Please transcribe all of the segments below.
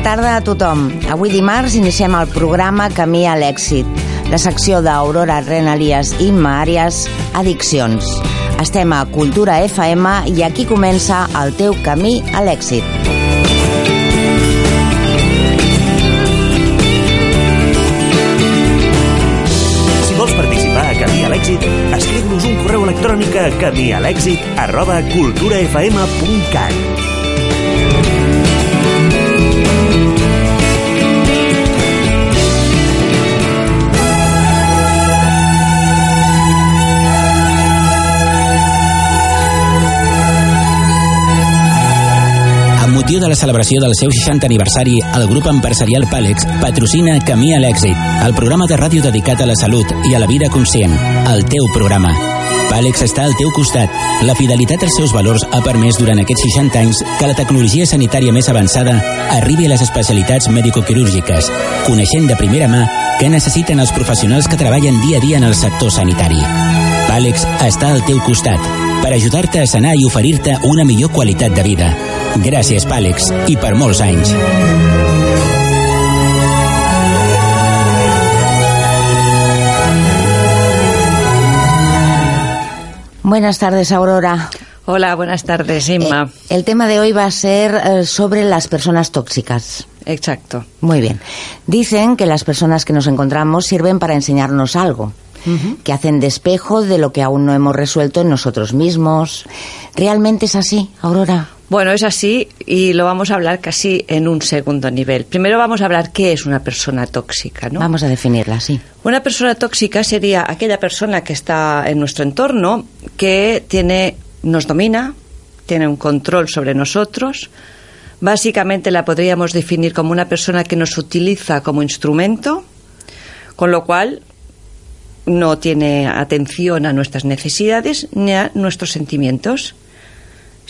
tarda a tothom. Avui dimarts iniciem el programa Camí a l'èxit, la secció d'Aurora Renalies i Imma Àries, Addiccions. Estem a Cultura FM i aquí comença el teu camí a l'èxit. Si vols participar a Camí a l'èxit, escriu-nos un correu electrònic a camialèxit arroba culturafm.cat. motiu de la celebració del seu 60 aniversari, el grup empresarial Pàlex patrocina Camí a l'èxit, el programa de ràdio dedicat a la salut i a la vida conscient, el teu programa. Pàlex està al teu costat. La fidelitat als seus valors ha permès durant aquests 60 anys que la tecnologia sanitària més avançada arribi a les especialitats medicoquirúrgiques, coneixent de primera mà què necessiten els professionals que treballen dia a dia en el sector sanitari. Pàlex està al teu costat per ajudar-te a sanar i oferir-te una millor qualitat de vida. Gràcies, Pàlex, i per molts anys. Buenas tardes, Aurora. Hola, buenas tardes, Inma. Eh, el tema de hoy va a ser eh, sobre las personas tóxicas. Exacto. Muy bien. Dicen que las personas que nos encontramos sirven para enseñarnos algo, que hacen de espejo de lo que aún no hemos resuelto en nosotros mismos. ¿Realmente es así, Aurora? Bueno, es así y lo vamos a hablar casi en un segundo nivel. Primero vamos a hablar qué es una persona tóxica, ¿no? Vamos a definirla, sí. Una persona tóxica sería aquella persona que está en nuestro entorno que tiene nos domina, tiene un control sobre nosotros. Básicamente la podríamos definir como una persona que nos utiliza como instrumento, con lo cual no tiene atención a nuestras necesidades ni a nuestros sentimientos.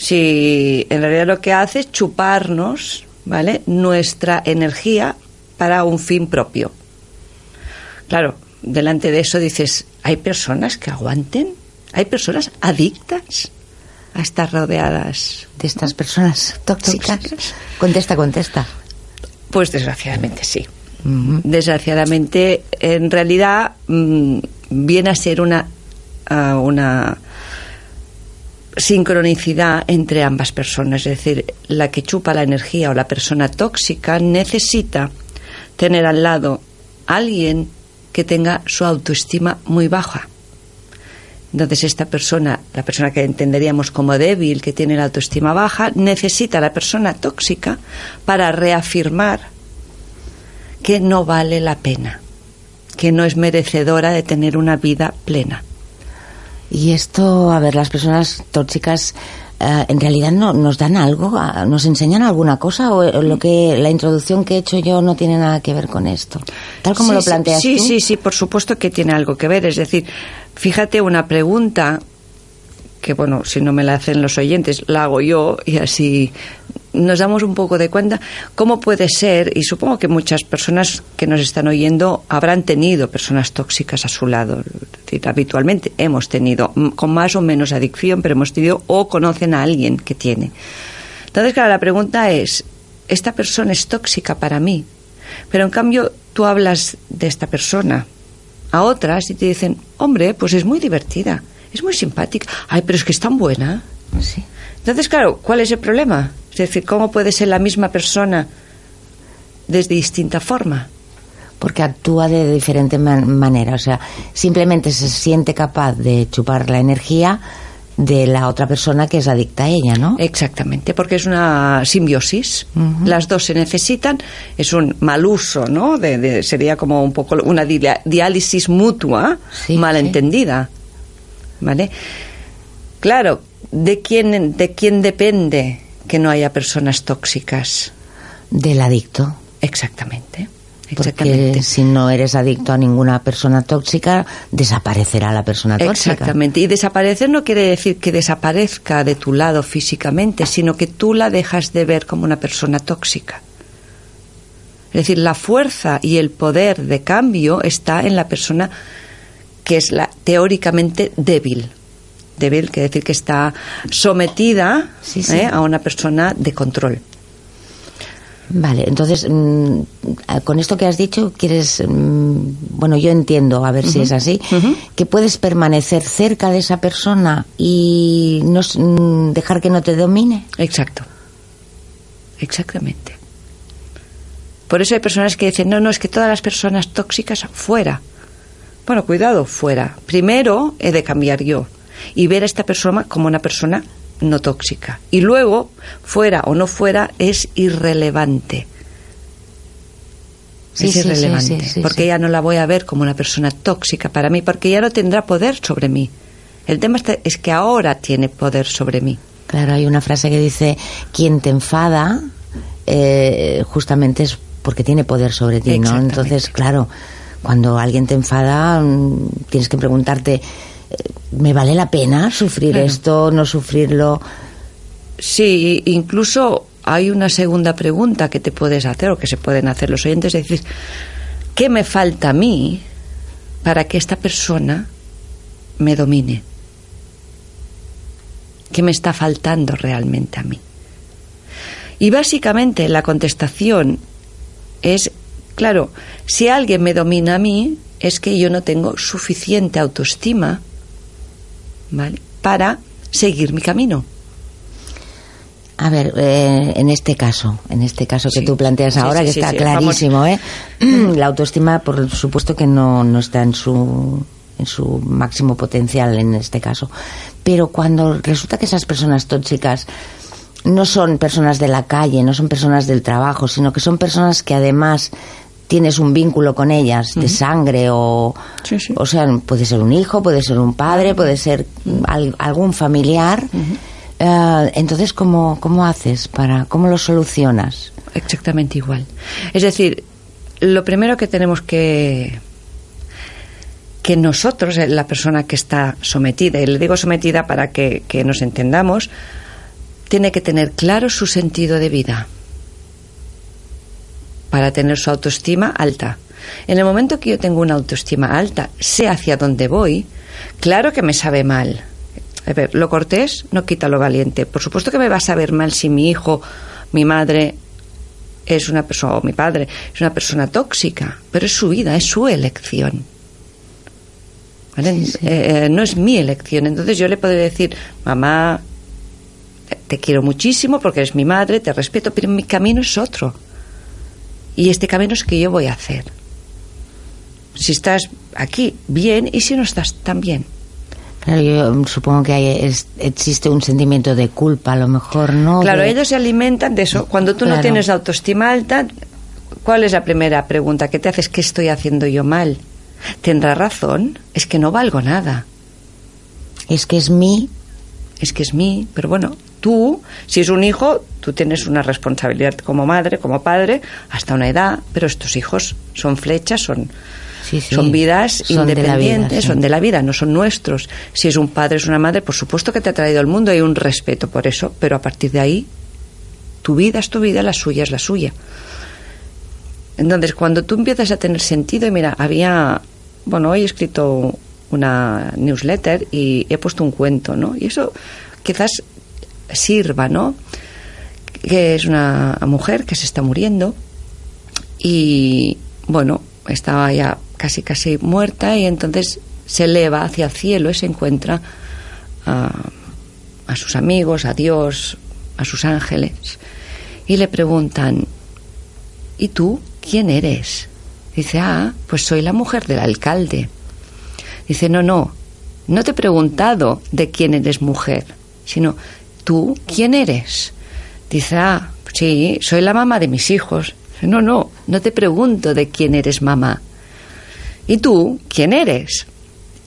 Si en realidad lo que hace es chuparnos, ¿vale? Nuestra energía para un fin propio. Claro, delante de eso dices, ¿hay personas que aguanten? ¿Hay personas adictas a estar rodeadas de estas personas tóxicas? tóxicas? Contesta, contesta. Pues desgraciadamente sí. Desgraciadamente, en realidad, mm, viene a ser una, una sincronicidad entre ambas personas. Es decir, la que chupa la energía o la persona tóxica necesita tener al lado a alguien que tenga su autoestima muy baja. Entonces esta persona, la persona que entenderíamos como débil, que tiene la autoestima baja, necesita a la persona tóxica para reafirmar que no vale la pena, que no es merecedora de tener una vida plena. Y esto, a ver, las personas tóxicas eh, en realidad no, nos dan algo, nos enseñan alguna cosa o lo que la introducción que he hecho yo no tiene nada que ver con esto. Tal como Sí, lo planteas sí, tú. Sí, sí, por supuesto que tiene algo que ver. Es decir, fíjate una pregunta que, bueno, si no me la hacen los oyentes, la hago yo y así nos damos un poco de cuenta cómo puede ser, y supongo que muchas personas que nos están oyendo habrán tenido personas tóxicas a su lado. Es decir, habitualmente hemos tenido, con más o menos adicción, pero hemos tenido o conocen a alguien que tiene. Entonces, claro, la pregunta es, ¿esta persona es tóxica para mí? Pero en cambio, tú hablas de esta persona a otras y te dicen, hombre, pues es muy divertida, es muy simpática, ay, pero es que es tan buena. Sí. Entonces, claro, ¿cuál es el problema? Es decir, ¿cómo puede ser la misma persona desde distinta forma? Porque actúa de diferente man- manera. O sea, simplemente se siente capaz de chupar la energía de la otra persona que es adicta a ella, ¿no? Exactamente, porque es una simbiosis. Las dos se necesitan. Es un mal uso, ¿no? De, de- sería como un poco una dia- diálisis mutua, Sí, malentendida. ¿Vale? Claro, ¿de quién, ¿de quién depende que no haya personas tóxicas? Del adicto. Exactamente. Porque si no eres adicto a ninguna persona tóxica, desaparecerá la persona tóxica. Exactamente. Y desaparecer no quiere decir que desaparezca de tu lado físicamente, sino que tú la dejas de ver como una persona tóxica. Es decir, la fuerza y el poder de cambio está en la persona que es la teóricamente débil. Débil quiere decir que está sometida Sí, sí. ¿eh? a una persona de control. Vale, entonces, mm, con esto que has dicho, quieres, mm, bueno, yo entiendo, a ver si es así, que puedes permanecer cerca de esa persona y no, mm, dejar que no te domine. Exacto. Exactamente. Por eso hay personas que dicen, no, no, es que todas las personas tóxicas fuera. Bueno, cuidado, fuera. Primero he de cambiar yo y ver a esta persona como una persona no tóxica. Y luego, fuera o no fuera, es irrelevante. es irrelevante, porque ya no la voy a ver como una persona tóxica para mí, porque ya no tendrá poder sobre mí. El tema es que ahora tiene poder sobre mí. Claro, hay una frase que dice, quien te enfada, eh, justamente es porque tiene poder sobre ti, ¿no? Entonces, claro, cuando alguien te enfada, mm, tienes que preguntarte, ¿me vale la pena sufrir esto, no sufrirlo? Sí, incluso hay una segunda pregunta que te puedes hacer o que se pueden hacer los oyentes, es decir, ¿qué me falta a mí para que esta persona me domine? ¿Qué me está faltando realmente a mí? Y básicamente la contestación es, claro, si alguien me domina a mí, es que yo no tengo suficiente autoestima para seguir mi camino. A ver, eh, en este caso, en este caso que tú planteas ahora, que está clarísimo, ¿eh? la autoestima, por supuesto que no, no está en su, en su máximo potencial en este caso. Pero cuando resulta que esas personas tóxicas no son personas de la calle, no son personas del trabajo, sino que son personas que además tienes un vínculo con ellas de sangre o o sea puede ser un hijo puede ser un padre puede ser algún familiar eh, entonces cómo cómo haces para cómo lo solucionas exactamente igual. Es decir lo primero que tenemos que que nosotros, eh, la persona que está sometida, y le digo sometida para que, que nos entendamos, tiene que tener claro su sentido de vida para tener su autoestima alta. En el momento que yo tengo una autoestima alta, sé hacia dónde voy, claro que me sabe mal. A ver, lo cortés no quita lo valiente. Por supuesto que me va a saber mal si mi hijo, mi madre es una persona, o mi padre es una persona tóxica, pero es su vida, es su elección. Eh, eh, no es mi elección. Entonces yo le puedo decir, mamá, te quiero muchísimo porque eres mi madre, te respeto, pero mi camino es otro y este camino es que yo voy a hacer. Si estás aquí, bien, y si no estás, también. Claro, yo supongo que hay, existe un sentimiento de culpa, a lo mejor, ¿no? Claro, ellos se alimentan de eso. Cuando tú no tienes autoestima alta, ¿cuál es la primera pregunta que te haces? ¿Qué estoy haciendo yo mal? ¿Tendrá razón? Es que no valgo nada. Es que es mí. Es que es mí, pero bueno, tú, si es un hijo, tú tienes una responsabilidad como madre, como padre, hasta una edad, pero estos hijos son flechas, son, son vidas independientes, son de la vida, no son nuestros. Si es un padre, es una madre, por supuesto que te ha traído al mundo, hay un respeto por eso, pero a partir de ahí, tu vida es tu vida, la suya es la suya. Entonces, cuando tú empiezas a tener sentido, y mira, había, bueno, hoy he escrito una newsletter y he puesto un cuento, ¿no? Y eso quizás sirva, ¿no? Que es una mujer que se está muriendo y, bueno, estaba ya casi casi muerta y entonces se eleva hacia el cielo y se encuentra a, a sus amigos, a Dios, a sus ángeles y le preguntan, ¿y tú quién eres? Dice, ah, pues soy la mujer del alcalde. Dice, no, no, no te he preguntado de quién eres mujer, sino ¿tú quién eres? Dice, ah, sí, soy la mamá de mis hijos. No, no, no te pregunto de quién eres mamá. ¿Y tú quién eres?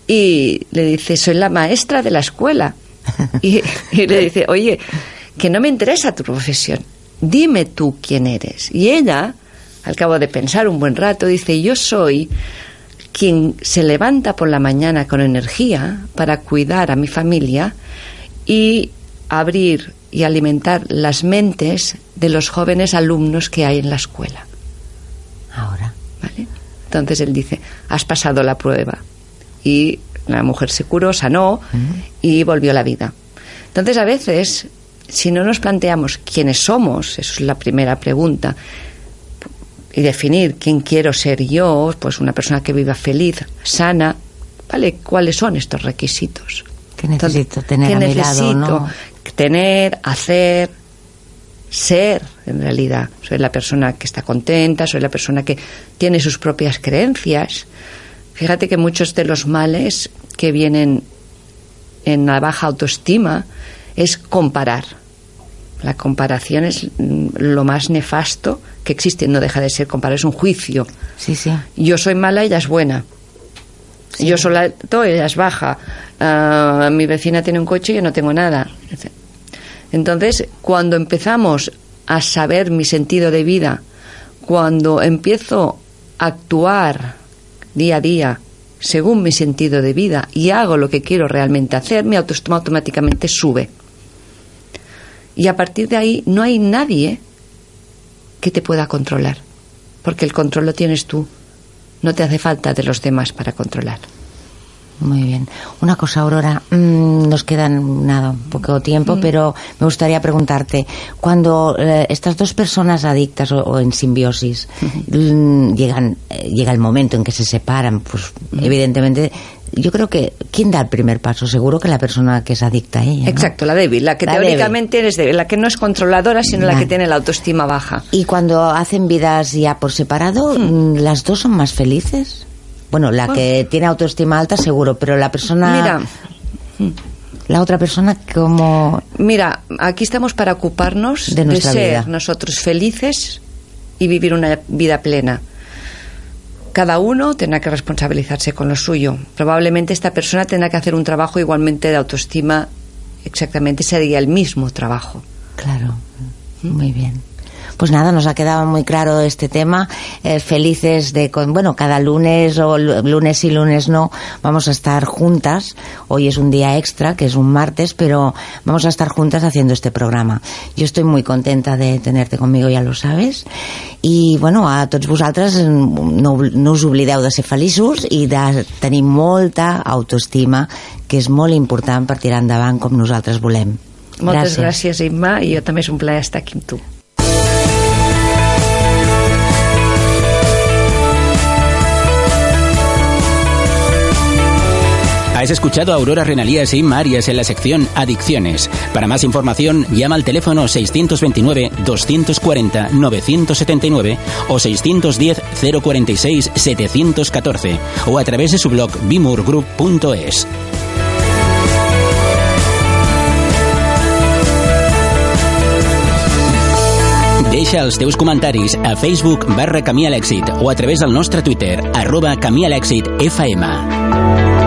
Y le dice, soy la maestra de la escuela. Y, le dice, oye, que no me interesa tu profesión, dime tú quién eres. Y ella, al cabo de pensar un buen rato, dice, yo soy quien se levanta por la mañana con energía para cuidar a mi familia y abrir y alimentar las mentes de los jóvenes alumnos que hay en la escuela. Ahora. ¿Vale? Entonces él dice, has pasado la prueba. Y la mujer se curó, sanó y volvió a la vida. Entonces a veces si no nos planteamos quiénes somos, eso es la primera pregunta, y definir quién quiero ser yo, pues una persona que viva feliz, sana, ¿vale? ¿Cuáles son estos requisitos? ¿Qué necesito tener ¿qué a mi necesito lado, no? Tener, hacer, ser, en realidad. Soy la persona que está contenta, soy la persona que tiene sus propias creencias. Fíjate que muchos de los males que vienen en la baja autoestima es comparar. La comparación es mm, lo más nefasto que existe. No deja de ser comparar, es un juicio. Sí, sí. Yo soy mala, ella es buena. Yo soy alto, ella es baja. Ah, mi vecina tiene un coche y yo no tengo nada. Entonces, cuando empezamos a saber mi sentido de vida, cuando empiezo a actuar día a día según mi sentido de vida y hago lo que quiero realmente hacer, mi autoestima automáticamente sube. Y a partir de ahí no hay nadie que te pueda controlar, porque el control lo tienes tú. No te hace falta de los demás para controlar. Muy bien. Una cosa, Aurora, mm, nos quedan nada, poco tiempo, pero me gustaría preguntarte, cuando eh, estas dos personas adictas o, o en simbiosis mm, llegan, eh, llega el momento en que se separan, pues evidentemente, yo creo que ¿quién da el primer paso? Seguro que la persona que es adicta a ella. ¿no? Exacto, la débil, la que La teóricamente es débil, la que no es controladora, sino la que tiene la autoestima baja. Y cuando hacen vidas ya por separado, mm, ¿las dos son más felices? Bueno, la que tiene autoestima alta seguro, pero la persona... Mira, La otra persona como... Mira, aquí estamos para ocuparnos De ser vida. nosotros felices y vivir una vida plena. Cada uno tendrá que responsabilizarse con lo suyo. Probablemente esta persona tendrá que hacer un trabajo igualmente de autoestima, exactamente sería el mismo trabajo. Claro, muy bien. Pues nada, nos ha quedado muy claro este tema. Eh, felices de, con, bueno, cada lunes o lu- lunes y lunes no, vamos a estar juntas. Hoy es un día extra, que es un martes, pero vamos a estar juntas haciendo este programa. Yo estoy muy contenta de tenerte conmigo, ya lo sabes. I, bueno, a tots vosaltres mm, no, no us oblideu de ser feliços i de tenir molta autoestima, que és molt important per tirar endavant com nosaltres volem. Moltes gràcies, Imma, i jo també és un plaer estar aquí amb tu. Has escuchado a Aurora Renalías e Inma Arias en la sección Adicciones. Para más información, llama al teléfono 629-240-979 o 610-046-714 o a través de su blog bimurgroup.es. Deixa els teus comentaris a Facebook barra Camí o a través del nostre Twitter arroba Camí a.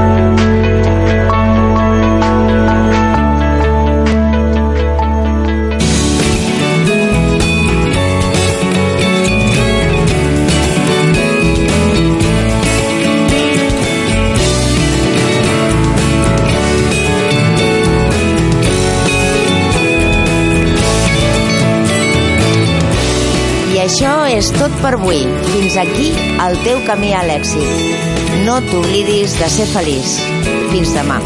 és tot per avui. Fins aquí el teu camí a l'èxit. No t'oblidis de ser feliç. Fins demà.